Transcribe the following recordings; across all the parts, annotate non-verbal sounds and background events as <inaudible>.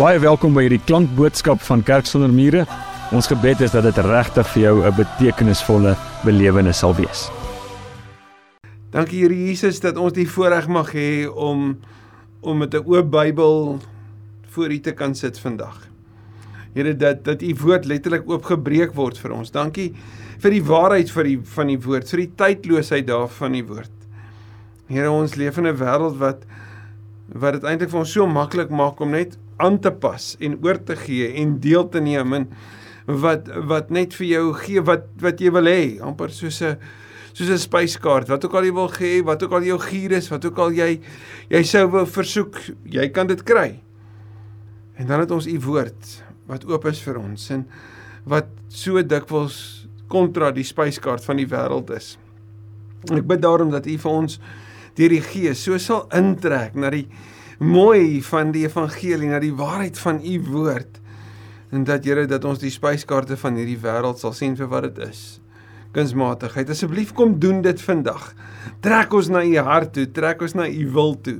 Baie welkom by hierdie klankboodskap van Kerk sonder mure. Ons gebed is dat dit regtig vir jou 'n betekenisvolle belewenis sal wees. Dankie Here Jesus dat ons die voorreg mag hê om om met 'n oop Bybel voor U te kan sit vandag. Here dat dat U woord letterlik oopgebreek word vir ons. Dankie vir die waarheid vir die van die woord, vir die tydloosheid daarvan die woord. Here ons leef in 'n wêreld wat wat dit eintlik vir ons so maklik maak om net aan te pas en oor te gee en deel te neem en wat wat net vir jou gee wat wat jy wil hê amper soos 'n soos 'n spyskaart wat ook al jy wil gee wat ook al jou gier is wat ook al jy jy sou wil versoek jy kan dit kry. En dan het ons u woord wat oop is vir ons en wat so dikwels kontra die spyskaart van die wêreld is. Ek bid daarom dat u vir ons deur die gees so sal intrek na die mooi van die evangelie na die waarheid van u woord en dat Here dat ons die spyskaarte van hierdie wêreld sal sien vir wat dit is. Kunsmatigheid. Asseblief kom doen dit vandag. Trek ons na u hart toe, trek ons na u wil toe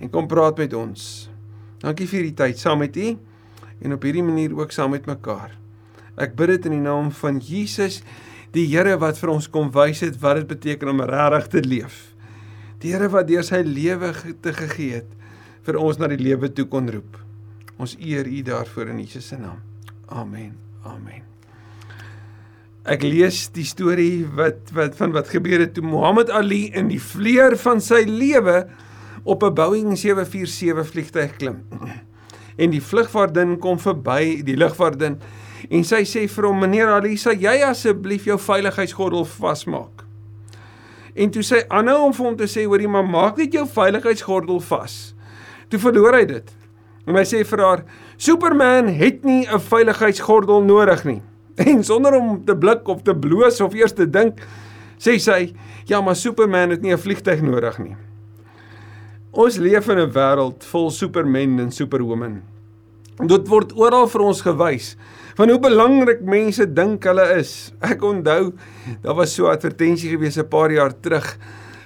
en kom praat met ons. Dankie vir die tyd saam met u en op hierdie manier ook saam met mekaar. Ek bid dit in die naam van Jesus, die Here wat vir ons kom wys het wat dit beteken om regtig te leef. Die Here wat deur sy lewe te gegee het vir ons na die lewe toe kon roep. Ons eer U daarvoor in Jesus se naam. Amen. Amen. Ek lees die storie wat wat van wat gebeur het toe Muhammad Ali in die vleuer van sy lewe op 'n Boeing 747 vliegtuig klim. En die vlugvaardin kom verby, die lugvaardin, en sy sê vir hom: "Meneer Ali, sal jy asseblief jou veiligheidsgordel vasmaak?" En toe sê aanhou om vir hom te sê: "Hoorie, maar maak net jou veiligheidsgordel vas." Toe verloor hy dit. En hy sê vir haar: "Superman het nie 'n veiligheidsgordel nodig nie." <laughs> En sonder om te blik of te bloos of eers te dink, sê sy: "Ja, maar Superman het nie 'n vliegtyg nodig nie." Ons leef in 'n wêreld vol supermen en superwomen. Dit word oral vir ons gewys van hoe belangrik mense dink hulle is. Ek onthou, daar was so 'n advertensie gewees 'n paar jaar terug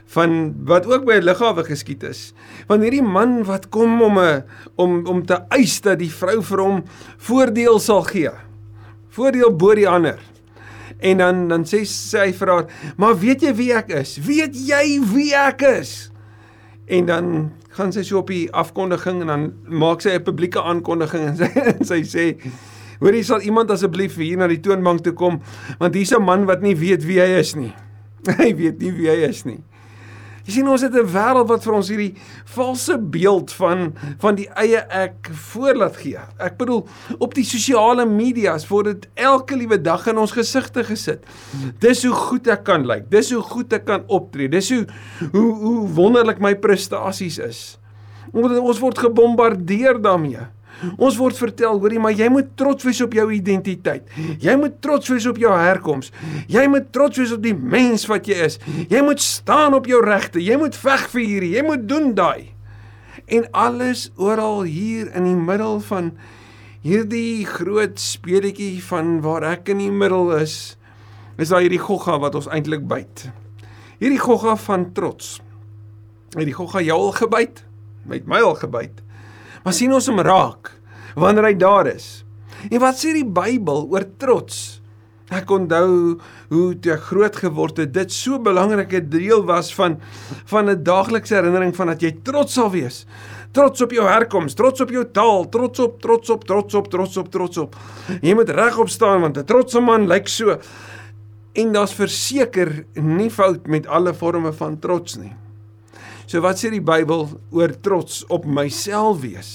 van wat ook by 'n lughawe geskied is. Van hierdie man wat kom om 'n om om te eis dat die vrou vir hom voordeel sal gee. Voordeel bo die ander. En dan dan sê sy vir haar, "Maar weet jy wie ek is? Weet jy wie ek is?" En dan gaan sy so op die afkondiging en dan maak sy 'n publieke aankondiging en sy <laughs> en sy sê Hoorie sal iemand asseblief hier na die toonbank toe kom want hier's 'n man wat nie weet wie hy is nie. <laughs> Hy weet nie wie hy is nie. Jy sien ons het 'n wêreld wat vir ons hierdie valse beeld van van die eie ek voorlaat gee. Ek bedoel op die sosiale media's word dit elke liewe dag in ons gesigte gesit. Dis hoe goed ek kan lyk. Dis hoe goed ek kan optree. Dis hoe hoe hoe wonderlik my prestasies is. Ons word gebombardeer daarmee. Ons word vertel, hoorie, maar jy moet trots wees op jou identiteit. Jy moet trots wees op jou herkoms. Jy moet trots wees op die mens wat jy is. Jy moet staan op jou regte. Jy moet veg vir hierdie. Jy moet doen daai. En alles oral hier in die middel van hierdie groot speletjie van waar ek in die middel is, is daar hierdie gogga wat ons eintlik byt. Hierdie gogga van trots. Het die gogga jou al gebyt? Met my al gebyt. Maar sien ons hom raak wanneer hy daar is. En wat sê die Bybel oor trots? Ek onthou hoe toe ek groot geword het, dit so 'n belangrike deel was van van 'n daaglikse herinnering van dat jy trots sal wees. Trots op jou herkoms, trots op jou taal, trots op, trots op, trots op, trots op, trots op. Jy moet regop staan want 'n trotse man lyk so. En daar's verseker nie fout met alle forme van trots nie. So wat sê die Bybel oor trots op myself wees?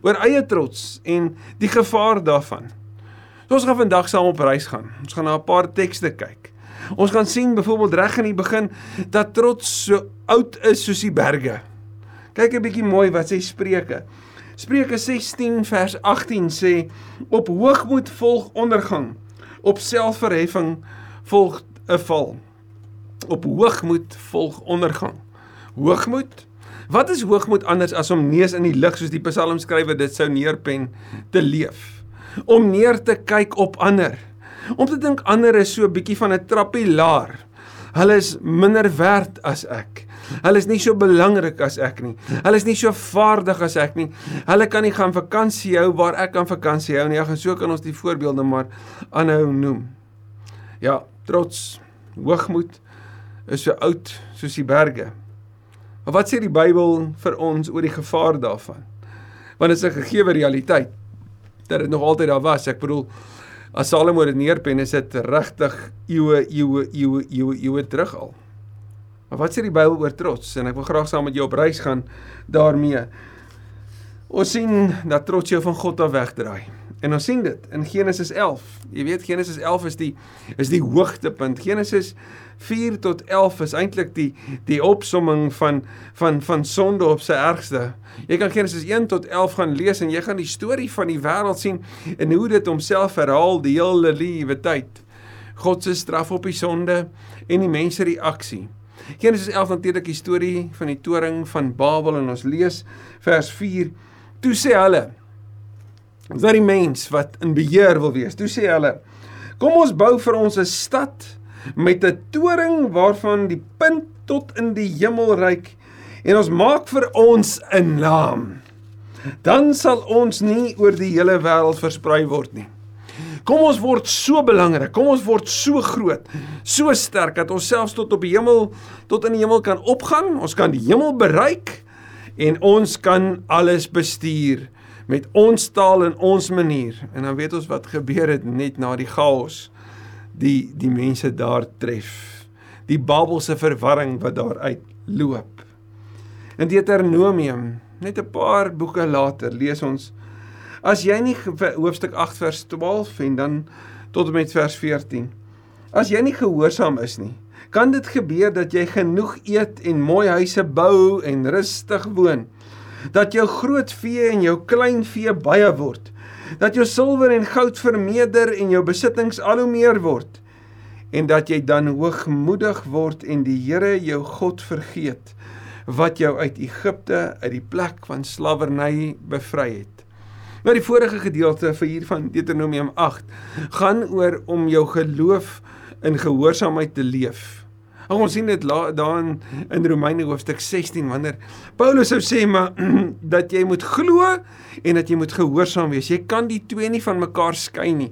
Oor eie trots en die gevaar daarvan. So ons gaan vandag saam op reis gaan. Ons gaan na 'n paar tekste kyk. Ons gaan sien byvoorbeeld reg in die begin dat trots so oud is soos die berge. Kyk 'n bietjie mooi wat sê Spreuke. Spreuke 16 vers 18 sê op hoogmoed volg ondergang, op selfverheffing volg 'n val. Op hoogmoed volg ondergang hoogmoed. Wat is hoogmoed anders as om neus in die lug soos die psalmskrywer dit sou neerpen te leef? Om neer te kyk op ander. Om te dink ander is so 'n bietjie van 'n trappie laer. Hulle is minder werd as ek. Hulle is nie so belangrik as ek nie. Hulle is nie so vaardig as ek nie. Hulle kan nie gaan vakansie hou waar ek kan vakansie hou nie. Ja, so kan ons die voorbeelde maar aanhou noem. Ja, trots, hoogmoed is so oud soos die berge. Maar wat sê die Bybel vir ons oor die gevaar daarvan? Want dit is 'n gegeewe realiteit dat dit nog altyd daar was. Ek bedoel as Salomo dit neerpen is dit regtig eeue eeue eeue eeue eeue terug al. Maar wat sê die Bybel oor trots? En ek wil graag saam met jou op reis gaan daarmee. Ons sien dat trots jou van God af wegdraai. En ons sien dit in Genesis 11. Jy weet Genesis 11 is die is die hoogtepunt. Genesis 4 tot 11 is eintlik die die opsomming van van van sonde op sy ergste. Jy kan Genesis 1 tot 11 gaan lees en jy gaan die storie van die wêreld sien en hoe dit homself herhaal die hele liewe tyd. God se straf op die sonde en die mense reaksie. Genesis 11 natuurlik die storie van die toring van Babel en ons lees vers 4. Toe sê hulle Dis daai mens wat in beheer wil wees. Toe sê hulle: "Kom ons bou vir ons 'n stad met 'n toring waarvan die punt tot in die hemel reik en ons maak vir ons 'n naam. Dan sal ons nie oor die hele wêreld versprei word nie." Kom ons word so belangrik. Kom ons word so groot, so sterk dat ons selfs tot op die hemel, tot in die hemel kan opgaan. Ons kan die hemel bereik en ons kan alles bestuur met ons taal en ons manier. En dan weet ons wat gebeur het net na die chaos die die mense daar tref. Die Babelse verwarring wat daar uitloop. In Deuteronomium, net 'n paar boeke later, lees ons as jy nie hoofstuk 8 vers 12 en dan tot en met vers 14. As jy nie gehoorsaam is nie, kan dit gebeur dat jy genoeg eet en mooi huise bou en rustig woon dat jou groot vee en jou klein vee baie word, dat jou silwer en goud vermeerder en jou besittings al hoe meer word, en dat jy dan hoogmoedig word en die Here jou God vergeet wat jou uit Egipte uit die plek van slawerny bevry het. Nou die vorige gedeelte vir hier van Deuteronomium 8 gaan oor om jou geloof in gehoorsaamheid te leef. Ag ons sien dit daar in, in Romeine hoofstuk 16 wanneer Paulus sou sê maar <clears throat> dat jy moet glo en dat jy moet gehoorsaam wees. Jy kan die twee nie van mekaar skei nie.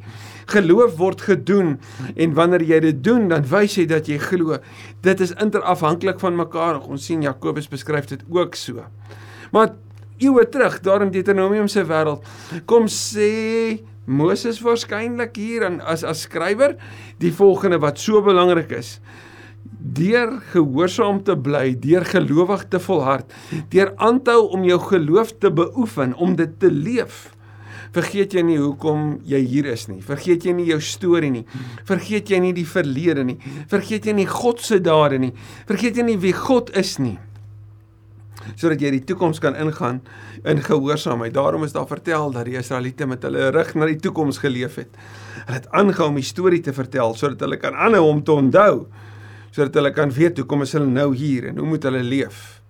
Geloof word gedoen en wanneer jy dit doen, dan wys jy dat jy glo. Dit is interafhanklik van mekaar. Ons sien Jakobus beskryf dit ook so. Maar eeue terug daar in Deuteronomium se wêreld kom sê Moses waarskynlik hier as as skrywer die volgende wat so belangrik is deur gehoorsaam te bly, deur gelowig te volhard, deur aanhou om jou geloof te beoefen, om dit te leef. Vergeet jy nie hoekom jy hier is nie. Vergeet jy nie jou storie nie. Vergeet jy nie die verlede nie. Vergeet jy nie God se dade nie. Vergeet jy nie wie God is nie. Sodat jy die toekoms kan ingaan in gehoorsaamheid. Daarom is daar vertel dat die Israeliete met hulle rug na die toekoms geleef het. Hulle het aangehou om die storie te vertel sodat hulle kan aanhou om te onthou sodat hulle kan weet hoe kom is hulle nou hier en hoe moet hulle leef.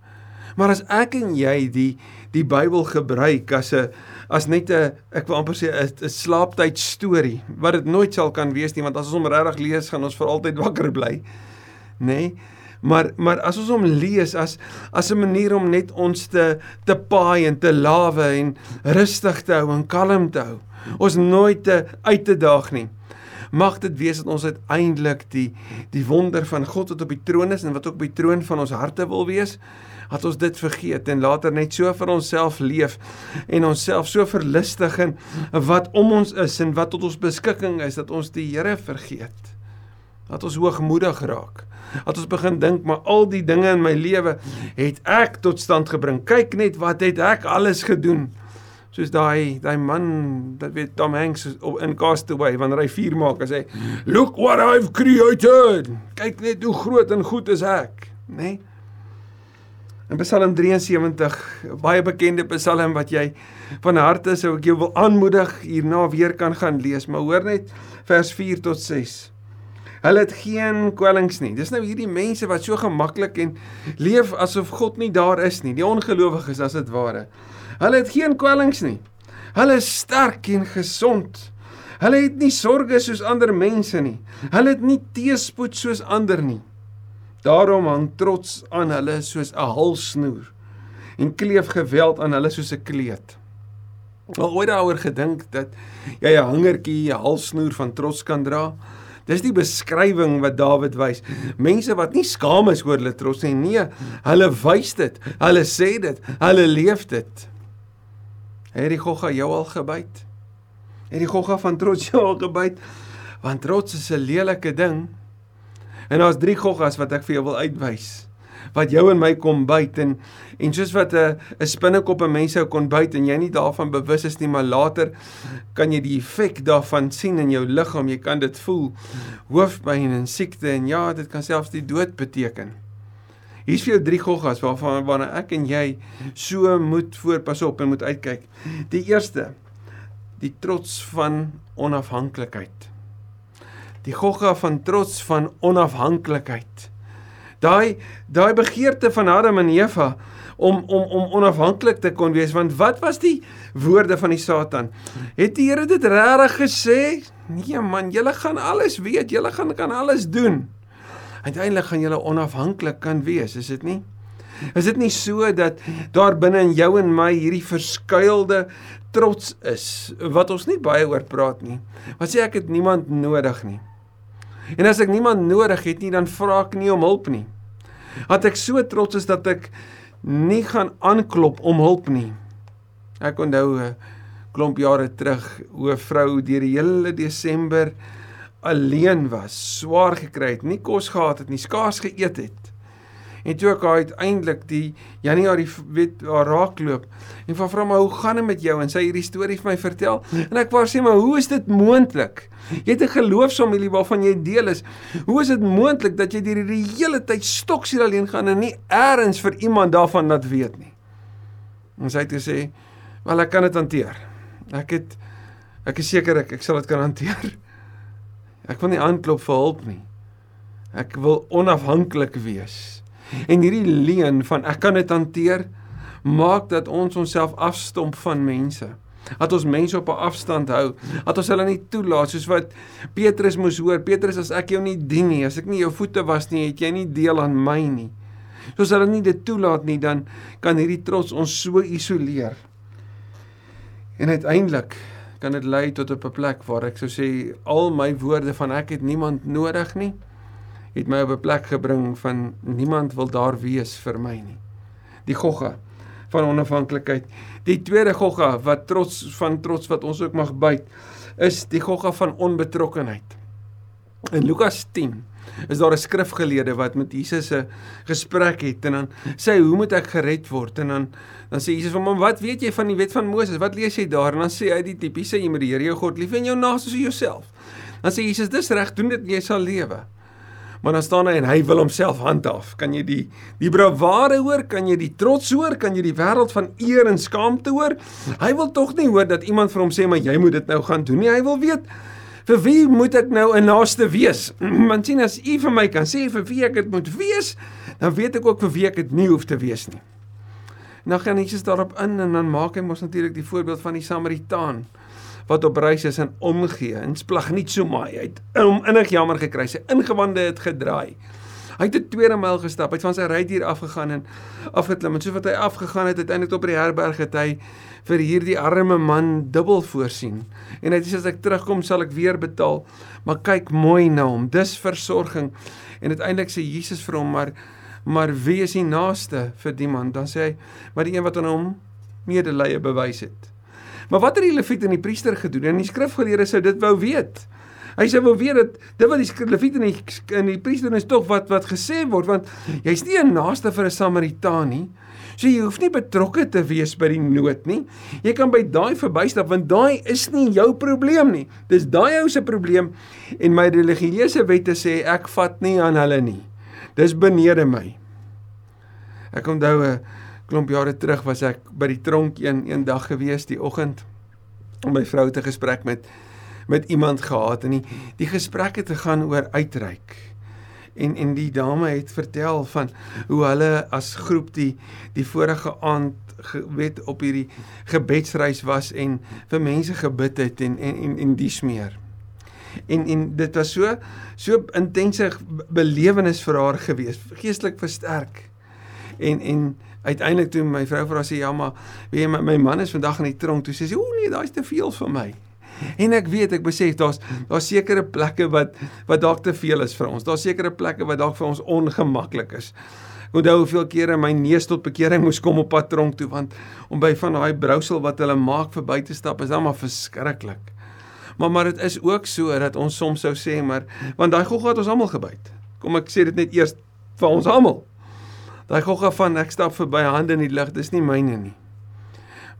Maar as ek en jy die die Bybel gebruik as 'n as net 'n ek wil amper sê 'n slaaptyd storie wat dit nooit sal kan wees nie want as ons hom regtig lees gaan ons vir altyd wakker bly. Nê? Nee? Maar maar as ons hom lees as as 'n manier om net ons te te paai en te lawe en rustig te hou en kalm te hou. Ons nooit te uit te daag nie mag dit wees dat ons uiteindelik die die wonder van God wat op die troon is en wat ook op die troon van ons harte wil wees, dat ons dit vergeet en later net so vir onsself leef en onsself so verlustig in wat om ons is en wat tot ons beskikking is dat ons die Here vergeet. Dat ons hoogmoedig raak. Dat ons begin dink maar al die dinge in my lewe het ek tot stand gebring. Kyk net wat het ek alles gedoen soos daai daai man dat weet Tom Hanks in Castaway wanneer hy vuur maak en sê look what I've created kyk net hoe groot en goed is ek nê nee? in Psalm 73 baie bekende Psalm wat jy van harte sou ek jou wil aanmoedig hierna weer kan gaan lees maar hoor net vers 4 tot 6 Hulle het geen kwellings nie. Dis nou hierdie mense wat so gemaklik en leef asof God nie daar is nie. Die ongelowiges as dit ware. Hulle het geen kwellings nie. Hulle is sterk en gesond. Hulle het nie sorges soos ander mense nie. Hulle het nie teëspoed soos ander nie. Daarom hang trots aan hulle soos 'n halsnoer en kleef geweld aan hulle soos 'n kleed. Al ooit daaroor gedink dat jy 'n hangertjie, 'n halsnoer van trots kan dra? Dis die beskrywing wat Dawid wys. Mense wat nie skaam is oor hulle trots nie, nee, hulle wys dit. Hulle sê dit. Hulle leef dit. Het die gogga jou al gebyt? Het die gogga van trots jou al gebyt? Want trots is 'n lelike ding. En daar's drie goggas wat ek vir jou wil uitwys wat jou en my kom byt en en soos wat 'n 'n spinnekop 'n mens sou kon byt en jy nie daarvan bewus is nie maar later kan jy die effek daarvan sien in jou liggaam jy kan dit voel hoofpyn en siekte en ja dit kan selfs die dood beteken Hier's vir jou drie goggas waarvan waarna ek en jy so moet voorpas op en moet uitkyk. Die eerste, die trots van onafhanklikheid. Die gogga van trots van onafhanklikheid. Daai daai begeerte van Adam en Eva om om om onafhanklik te kon wees want wat was die woorde van die Satan? Het die Here dit regtig gesê? Nee man, julle gaan alles weet, julle gaan kan alles doen. Uiteindelik gaan julle onafhanklik kan wees, is dit nie? Is dit nie so dat daar binne in jou en my hierdie verskuilde trots is wat ons nie baie oor praat nie. Wat sê ek het niemand nodig nie. En as ek niemand nodig het nie, dan vra ek nie om hulp nie. Dat ek so trots is dat ek nie gaan aanklop om hulp nie. Ek onthou 'n klomp jare terug hoe 'n vrou deur die hele Desember alleen was, swaar gekry het, nie kos gehad het nie, skaars geëet het. En toe ek haar uiteindelik die Januarie weet haar raakloop en van vra maar hoe gaan dit met jou en sy hierdie storie vir my vertel en ek wou sê maar hoe is dit moontlik? Jy het 'n geloofsfamilie waarvan jy deel is. Hoe is dit moontlik dat jy hierdie hele tyd stoksiel alleen gaan en nie eers vir iemand daarvan laat weet nie? En sy het gesê, "Wel ek kan dit hanteer. Ek het ek is seker ek, ek sal dit kan hanteer. Ek wil nie aanklop vir hulp nie. Ek wil onafhanklik wees." En hierdie leuen van ek kan dit hanteer maak dat ons onsself afstomp van mense. Dat ons mense op 'n afstand hou, dat ons hulle nie toelaat soos wat Petrus moes hoor. Petrus as ek jou nie dien nie, as ek nie jou voete was nie, het jy nie deel aan my nie. Soos hulle nie dit toelaat nie, dan kan hierdie trots ons so isoleer. En uiteindelik kan dit lei tot op 'n plek waar ek sou sê al my woorde van ek het niemand nodig nie het my op 'n plek gebring van niemand wil daar wees vir my nie. Die gogga van onafhanklikheid. Die tweede gogga wat trots van trots wat ons ook mag byt, is die gogga van onbetrokkenheid. In Lukas 10 is daar 'n skrifgeleerde wat met Jesus 'n gesprek het en dan sê hy, "Hoe moet ek gered word?" En dan dan sê Jesus vir hom, "Wat weet jy van die wet van Moses? Wat lees jy daar?" En dan sê hy die tipiese, "Jy moet die Here jou God lief hê en jou naaste soos jouself." Dan sê Jesus, "Dis reg, doen dit jy sal lewe." Maar dan staan hy en hy wil homself handhaaf. Kan jy die die bravade hoor? Kan jy die trots hoor? Kan jy die wêreld van eer en skaamte hoor? Hy wil tog nie hoor dat iemand vir hom sê maar jy moet dit nou gaan doen nie. Hy wil weet vir wie moet ek nou 'n naaste wees? <clears throat> Want sien as u vir my kan sê vir wie ek dit moet wees, dan weet ek ook vir wie ek dit nie hoef te wees nie. Nou gaan Jesus daarop in en dan maak hy mos natuurlik die voorbeeld van die Samaritaan wat op reis is en omgee en splag nie so maai uit. Om innig jammer gekry, sy ingewande het gedraai. Hy het 'n tweede myl gestap, hy het van sy rydier afgegaan en afgeklim en soos wat hy afgegaan het, uiteindelik op die herberg het hy vir hierdie arme man dubbel voorsien. En hy gesê as ek terugkom sal ek weer betaal, maar kyk mooi na hom. Dis versorging. En uiteindelik sê Jesus vir hom maar maar wie is die naaste vir die man? Dan sê hy, maar die een wat aan hom medelee bewys het. Maar wat het die Lewiete en die priester gedoen? En die skrifgeleerdes sou dit wou weet. Hy sê wou weet dat dit wat die Lewiete en die in die priester is tog wat wat gesê word want jy's nie 'n naaste vir 'n Samaritaan nie. So jy hoef nie betrokke te wees by die nood nie. Jy kan by daai verbystap want daai is nie jou probleem nie. Dis daai ou se probleem en my religieuse wette sê ek vat nie aan hulle nie. Dis benede my. Ek onthou 'n klomp jare terug was ek by die tronk een een dag gewees die oggend om my vrou te gesprek met met iemand gehad en die die gesprek het gegaan oor uitreik. En en die dame het vertel van hoe hulle as groep die die vorige aand weet op hierdie gebedsreis was en vir mense gebid het en en en, en dies meer. En en dit was so so intense belewenis vir haar gewees, geestelik versterk. En en uiteindelik toe my vrou haar sê ja, maar weet jy my, my man is vandag in die tronk, toe sê sy o nee, daai's te veel vir my. En ek weet, ek besef daar's daar's sekere plekke wat wat dalk te veel is vir ons. Daar's sekere plekke wat dalk vir ons ongemaklik is. Ek onthou hoeveel kere my neus tot bekering moes kom op pad tronk toe want om by van daai brousel wat hulle maak verby te stap is dan maar verskriklik. Maar maar dit is ook so dat ons soms sou sê maar want daai gogga het ons almal gebyt. Kom ek sê dit net eers vir ons almal. Daai gogga van ek stap verby hande in die lug, dis nie myne nie.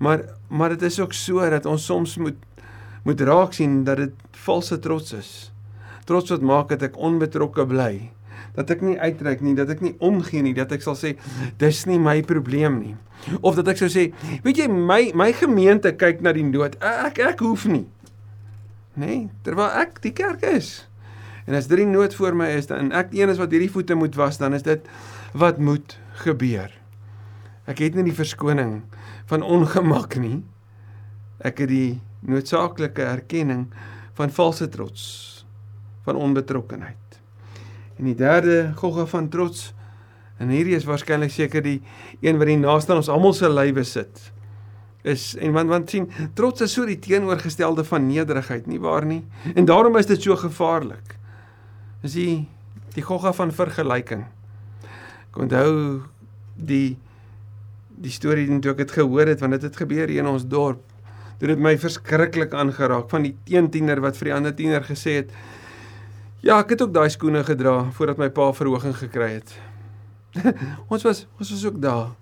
Maar maar dit is ook so dat ons soms moet moet raak sien dat dit valse trots is. Trots wat maak dat ek onbetrokke bly. Dat ek nie uitreik nie, dat ek nie omgee nie, dat ek sal sê dis nie my probleem nie. Of dat ek sou sê, weet jy, my my gemeente kyk na die nood. Ek ek hoef nie. Nee, terwyl ek die kerk is. En as dit die nood voor my is, dan ek een is wat hierdie voete moet was, dan is dit wat moet gebeur. Ek het nie die verskoning van ongemak nie. Ek het die noodsaaklike erkenning van valse trots, van onbetrokkenheid. En die derde gogga van trots en hierdie is waarskynlik seker die een wat die naaste aan ons almal se lywe sit. Is en want want sien trots is so die teenoorgestelde van nederigheid nie waar nie en daarom is dit so gevaarlik. Is die die gogga van vergelyking. Ek onthou die die storie toe ek dit gehoor het want dit het gebeur hier in ons dorp Dit het my verskriklik aangeraak van die een tiener wat vir die ander tiener gesê het: "Ja, ek het ook daai skoene gedra voordat my pa verhoging gekry het." <laughs> ons was ons was ook daar.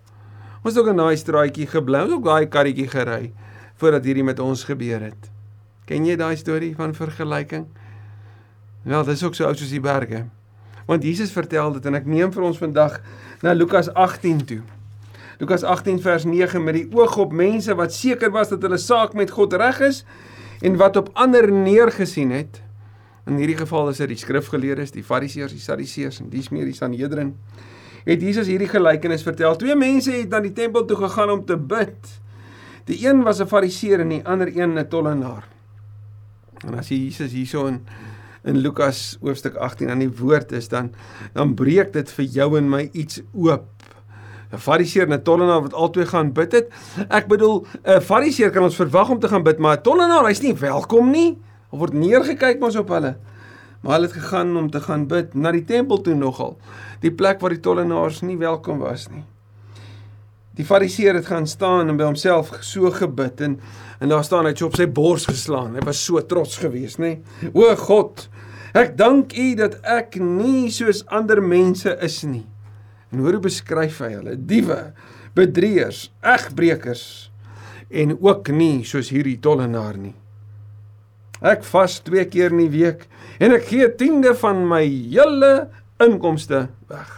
Ons het ook 'n naai straatjie gebly, ons ook daai karretjie gery voordat hierdie met ons gebeur het. Ken jy daai storie van vergelyking? Wel, dit is ook so oud soos die berge. Want Jesus vertel dit en ek neem vir ons vandag na Lukas 18 toe. Lukas 18 vers 9 met die oog op mense wat seker was dat hulle saak met God reg is en wat op ander neergesien het. In hierdie geval is dit die skrifgeleerdes, die fariseërs, die sadiseërs en dis meer die Sanhedrin. Het Jesus hierdie gelykenis vertel. Twee mense het na die tempel toe gegaan om te bid. Die een was 'n fariseer en die ander een 'n tollenaar. En as Jesus hierso in in Lukas hoofstuk 18 aan die woord is dan dan breek dit vir jou en my iets oop 'n Fariseer en 'n tollenaar wat albei gaan bid het. Ek bedoel, 'n Fariseer kan ons verwag om te gaan bid, maar 'n tollenaar, hy's nie welkom nie. Of word neergekyk mos op hulle. Maar hulle het gegaan om te gaan bid na die tempel toe nogal. Die plek waar die tollenaars nie welkom was nie. Die Fariseer het gaan staan en by homself so gebid en en daar staan hy het so op sy bors geslaan. Hy was so trots geweest, nê? O God, ek dank U dat ek nie soos ander mense is nie. En hoe beskryf hy hulle? Diewe, bedrieërs, egbreekers en ook nie soos hierdie tollenaar nie. Ek vas twee keer in die week en ek gee 10de van my hele inkomste weg.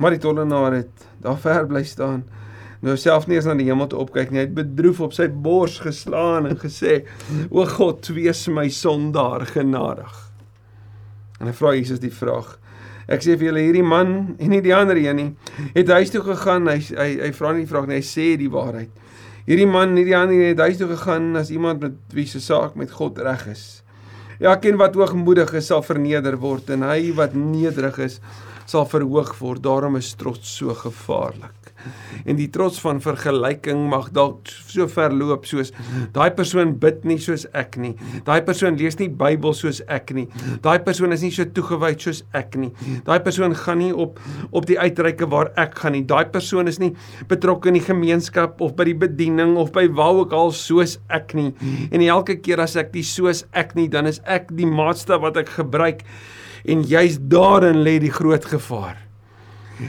Maar die tollenaar het daar ver bly staan. Nou self nie eens na die hemel te opkyk nie. Hy het bedroef op sy bors geslaan en gesê: "O God, wees my sondaar genadig." En hy vra Jesus die vraag: Ek sê vir julle hierdie man en nie die ander een nie, het huis toe gegaan. Hy hy hy vra nie die vraag nie, hy sê die waarheid. Hierdie man en nie die ander een het huis toe gegaan as iemand met wie se saak met God reg is. Elkeen wat hoogmoedig is, sal verneder word en hy wat nederig is, sal verhoog word. Daarom is trots so gevaarlik <laughs> en die trots van vergelyking mag dalk so ver loop soos daai persoon bid nie soos ek nie. Daai persoon lees nie Bybel soos ek nie. Daai persoon is nie so toegewyd soos ek nie. Daai persoon gaan nie op op die uitreike waar ek gaan nie. Daai persoon is nie betrokke in die gemeenskap of by die bediening of by waar ook al soos ek nie. En elke keer as ek die soos ek nie, dan is ek die maatstaf wat ek gebruik en juist daarin lê die groot gevaar.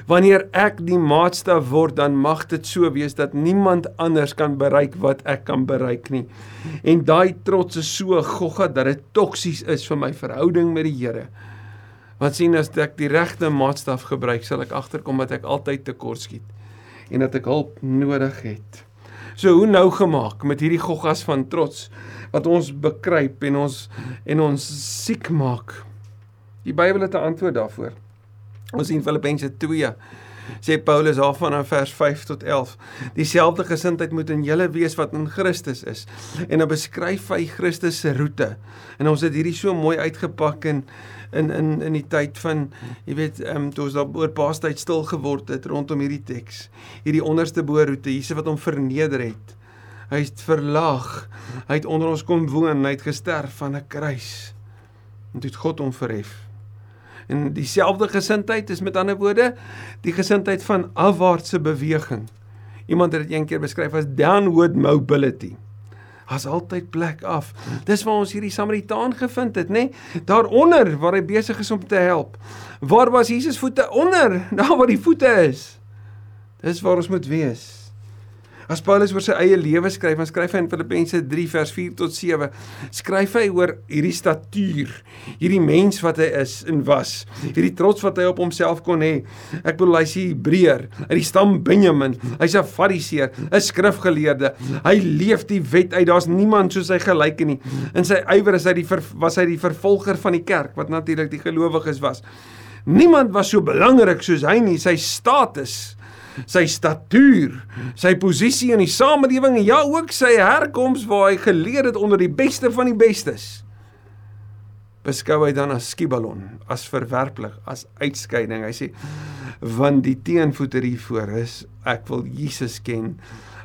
Wanneer ek die maatstaf word, dan mag dit so wees dat niemand anders kan bereik wat ek kan bereik nie. En daai trots is so gogga dat dit toksies is vir my verhouding met die Here. Want sien as ek die regte maatstaf gebruik, sal ek agterkom dat ek altyd tekortskiet en dat ek hulp nodig het. So hoe nou gemaak met hierdie goggas van trots wat ons bekruip en ons en ons siek maak. Die Bybel het 'n antwoord daarvoor. Ons sien Filippense 2 Sê Paulus daarvan in vers 5 tot 11. Dieselfde gesindheid moet in julle wees wat in Christus is. En dan beskryf hy Christus se roete. En ons het hierdie so mooi uitgepak in in in in die tyd van jy weet ehm um, toe ons daar oor paastyd stil geword het rondom hierdie teks. Hierdie onderste booroete, Jesus wat hom verneder het. Hy het verlaag. Hy het onder ons kom woon, hy het gesterf van 'n kruis. En dit God hom verhef. En dieselfde gesindheid is met ander woorde die gesindheid van afwaartse beweging. Iemand het dit eendag beskryf as downward mobility. As altyd plek af. Dis waar ons hierdie Samaritaan gevind het, nê? Nee? Daaronder waar hy besig is om te help. Waar was Jesus voete onder? <laughs> Daar waar die voete is. Dis waar ons moet wees. As Paulus oor sy eie lewe skryf, dan skryf hy in Filippense 3 vers 4 tot 7, skryf hy oor hierdie statuur, hierdie mens wat hy is en was, hierdie trots wat hy op homself kon hê. Ek bedoel hy's 'n Hebreër, uit die stam Benjamin, hy's 'n Fariseer, 'n skrifgeleerde. Hy leef die wet uit. Daar's niemand soos hy gelyk nie. In sy ywer is hy die was hy die vervolger van die kerk wat natuurlik die gelowiges was. Niemand was so belangrik soos hy nie, sy status sy statuur, sy posisie in die samelewing en ja ook sy herkoms waar hy geleer het onder die beste van die bestes. Beskou hy dan as skibalon, as verwerplik, as uitskeiding. Hy sê want die teenvoeter hiervoor is ek wil Jesus ken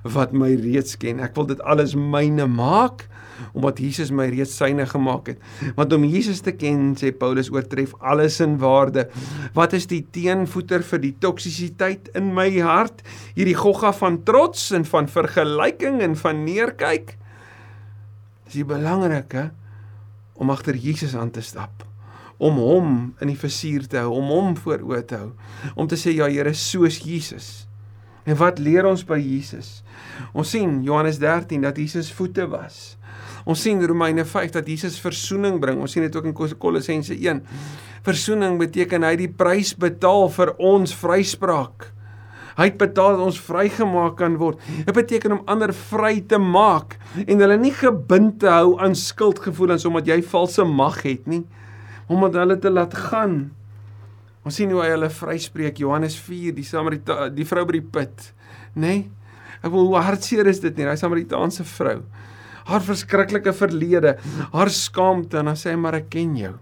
wat my reeds ken. Ek wil dit alles myne maak omdat Jesus my reeds syne gemaak het. Want om Jesus te ken, sê Paulus, oortref alles in waarde. Wat is die teenvoeter vir die toksisiteit in my hart? Hierdie gogga van trots en van vergelyking en van neerkyk. Dis die belangrike om agter Jesus aan te stap om hom in die versuur te hou, om hom voor oë te hou, om te sê ja Here, soos Jesus. En wat leer ons by Jesus? Ons sien Johannes 13 dat Jesus voete was. Ons sien Romeine 5 dat Jesus verzoening bring. Ons sien dit ook in Kolossense 1. Verzoening beteken hy die prys betaal vir ons vryspraak. Hy het betaal dat ons vrygemaak kan word. Dit beteken om ander vry te maak en hulle nie gebind te hou aan skuldgevoelens omdat jy valse mag het nie, omdat hulle te laat gaan. Ons sien hoe hy hulle vryspreek Johannes 4, die Samarita die vrou by die put, nê? Nee? Ek wil hoe hartseer is dit nie, daai Samaritaanse vrou haar verskriklike verlede, haar skaamte en dan sê hy maar ek ken jou.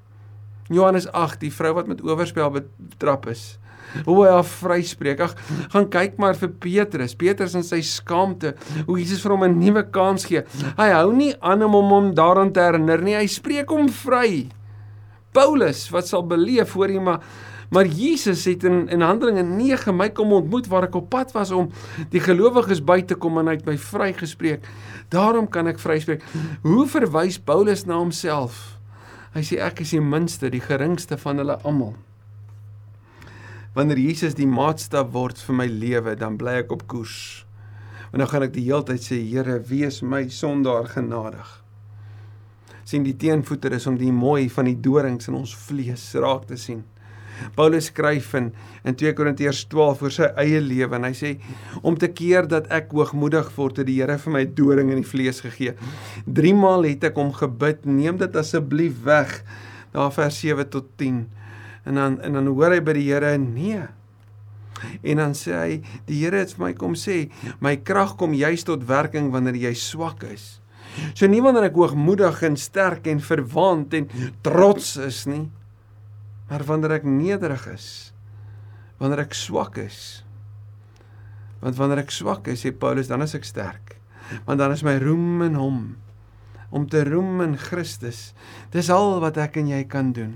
Johannes 8, die vrou wat met oorspel betrap is. Hoe hy haar vryspreek. Ag, gaan kyk maar vir Petrus. Petrus in sy skaamte, hoe Jesus vir hom 'n nuwe kans gee. Hy hou nie aan om hom daaraan te herinner nie. Hy spreek hom vry. Paulus, wat sal beleef hoor jy maar Maar Jesus het in in Handelinge 9 my kom ontmoet waar ek op pad was om die gelowiges by te kom en hy het my vrygespreek. Daarom kan ek vryspreek. Hoe verwys Paulus na homself? Hy sê ek is die minste, die geringste van hulle almal. Wanneer Jesus die maatstaf word vir my lewe, dan bly ek op koers. En dan gaan ek die hele tyd sê Here, wees my sondaar genadig. sien die teenvoeter is om die mooi van die dorings in ons vlees raak te sien. Paulus skryf in in 2 Korintiërs 12 oor sy eie lewe en hy sê om te keer dat ek hoogmoedig word het die Here vir my doring in die vlees gegee. 3 maal het ek hom gebid, neem dit asseblief weg. Daar vers 7 tot 10. En dan en dan hoor hy by die Here nee. En dan sê hy die Here het vir my kom sê, my krag kom juis tot werking wanneer jy swak is. So nie wanneer ek hoogmoedig en sterk en verwaand en trots is nie, Maar wanneer ek nederig is, wanneer ek swak is, want wanneer ek swak is, sê Paulus, dan is ek sterk. Want dan is my roem in hom om te roem in Christus. Dis al wat ek en jy kan doen.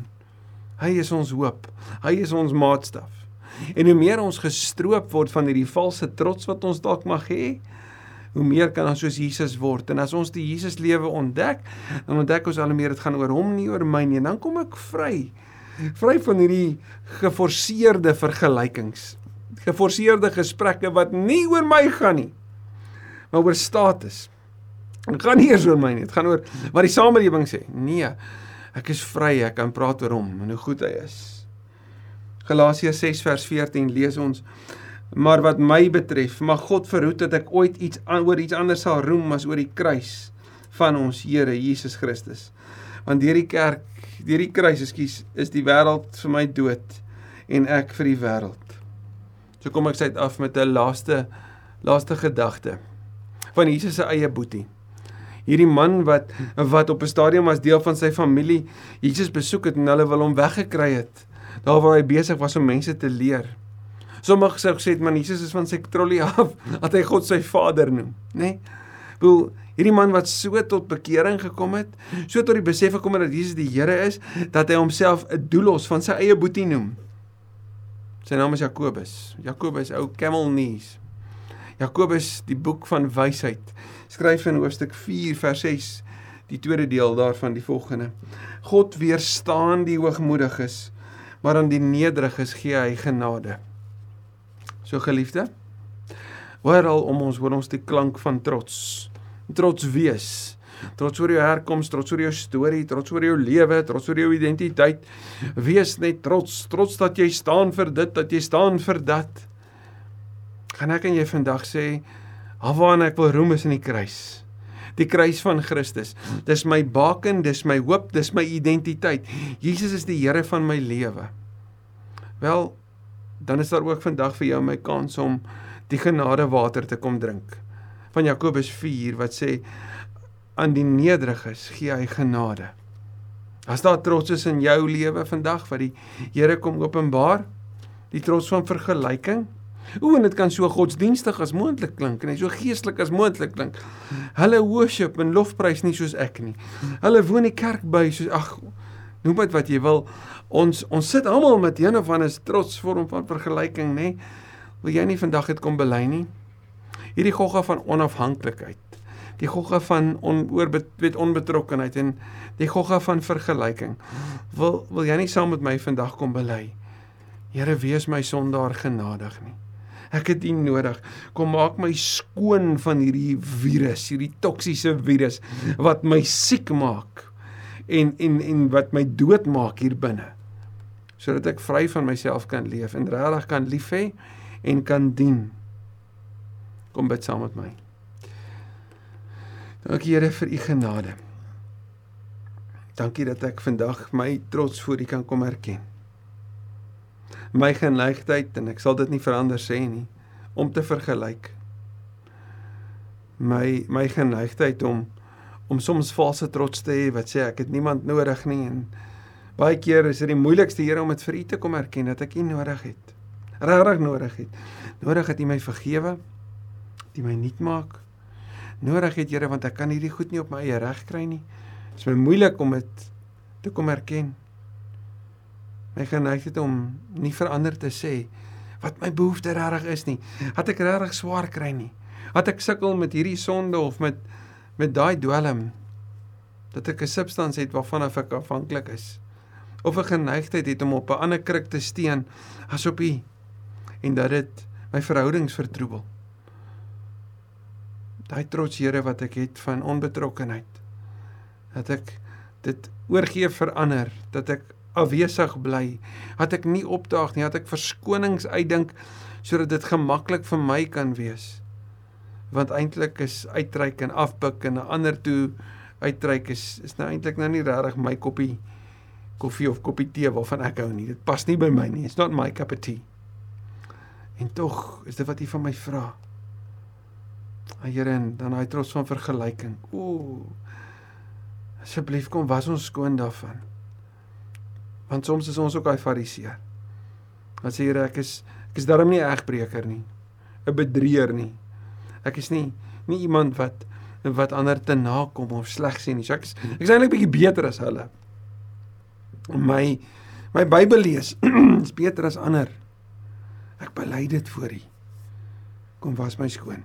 Hy is ons hoop. Hy is ons maatstaf. En hoe meer ons gestroop word van hierdie valse trots wat ons dalk mag hê, hoe meer kan ons soos Jesus word. En as ons die Jesus lewe ontdek, dan ontdek ons al meer dit gaan oor hom nie oor my nie. En dan kom ek vry vry van hierdie geforseerde vergelykings. Geforseerde gesprekke wat nie oor my gaan nie, maar oor status. Dit gaan nie eers oor my nie, dit gaan oor wat die samelewing sê. Nee, ek is vry, ek kan praat oor hom en hoe goed hy is. Galasiërs 6 vers 14 lees ons Maar wat my betref, mag God verhoed dat ek ooit iets oor iets anders sal roem as oor die kruis van ons Here Jesus Christus. Want deur die kerk deur die kruis, ekskuus, is die wêreld vir my dood en ek vir die wêreld. So kom ek sê af met 'n laaste laaste gedagte van Jesus se eie boetie. Hierdie man wat wat op 'n stadium as deel van sy familie Jesus besoek het en hulle wil hom weggekry het. Daar waar hy besig was om mense te leer. Sommige sê gesê man Jesus is van sy trollie af <laughs> dat hy God sy Vader noem, nê? Nee? Bedoel hierdie man wat so tot bekering gekom het, so tot die besef gekom het dat Jesus die Here is, dat hy homself 'n doelos van sy eie boetie noem. Sy naam is Jakobus. Jakobus ou camel knees. Jakobus die boek van wysheid skryf in hoofstuk 4 vers 6 die tweede deel daarvan die volgende God weerstaan die hoogmoediges maar aan die nederiges gee hy genade so geliefde hoor al om ons hoor ons die klank van trots trots wees trots oor jou herkoms trots oor jou storie trots oor jou lewe trots oor jou identiteit wees net trots trots dat jy staan vir dit dat jy staan vir dat gaan ek aan jy vandag sê Alwaar ek wil roem is in die kruis. Die kruis van Christus. Dis my baken, dis my hoop, dis my identiteit. Jesus is die Here van my lewe. Wel, dan is daar ook vandag vir jou my kans om die genadewater te kom drink. Van Jakobus 4 wat sê aan die nederiges gee hy genade. As daar trots is in jou lewe vandag wat die Here kom openbaar, die trots van vergelyking, O, en dit kan so godsdienstig as moontlik klink en so geestelik as moontlik klink. Hulle worship en lofprys nie soos ek nie. Hulle woon die kerk by soos ag noem dit wat jy wil. Ons ons sit almal met een of ander trots vorm van vergelyking, nê? Wil jy nie vandag dit kom bely nie? Hierdie gogga van onafhanklikheid. Die gogga van onoorwet onbetrokkenheid en die gogga van vergelyking. Wil wil jy nie saam met my vandag kom bely? Here, wees my sondaar genadig nie. Ek het U nodig. Kom maak my skoon van hierdie virus, hierdie toksiese virus wat my siek maak en en en wat my dood maak hier binne. Sodat ek vry van myself kan leef en regtig kan lief hê en kan dien. Kom bid saam met my. Dankie Here vir U genade. Dankie dat ek vandag my trots voor U kan kom erken my geneigtheid en ek sal dit nie verander sê nie om te vergelyk. My my geneigtheid om om soms valse trots te hê wat sê ek het niemand nodig nie en baie keer is dit die moeilikste Here om dit vir u te kom erken dat ek u nodig het. Regtig nodig het. Nodig het u my vergewe die my nuut maak nodig het Here want ek kan hierdie goed nie op my eie reg kry nie dit is my moeilik om dit te kom erken my geneigtheid om nie verander te sê wat my behoefte regtig is nie. Dat ek regtig swaar kry nie. Dat ek sukkel met hierdie sonde of met met daai dwelm dat ek 'n substansie het waarvan ek afhanklik is. Of 'n geneigtheid het om op 'n ander krik te steun as op U en dat dit my verhoudings vertroebel. Daai trots Here wat ek het van onbetrokkenheid. Dat ek dit oorgee vir ander, dat ek afwesig bly, dat ek nie opdaag nie, dat ek verskonings uitdink sodat dit gemaklik vir my kan wees. Want eintlik is uitreik en afbuk en 'n ander toe uitreik is is nou eintlik nou nie regtig my koppie koffie of koppie tee waarvan ek hou nie. Dit pas nie by my nie. It's not my cup of tea. En tog is dit wat U van my vra. Here en dan daai trots van vergelyking. Ooh. Asseblief kom was ons skoon daarvan. Want soms is ons ook daai fariseer. Wat sê Here, ek is ek is darm nie 'n egbreker nie. 'n bedrieër nie. Ek is nie nie iemand wat wat ander te nakom of sleg sien nie. So ek is ek is eintlik bietjie beter as hulle. My my Bybel lees <clears throat> is beter as ander. Ek bely dit voor U. Kom was my skoon.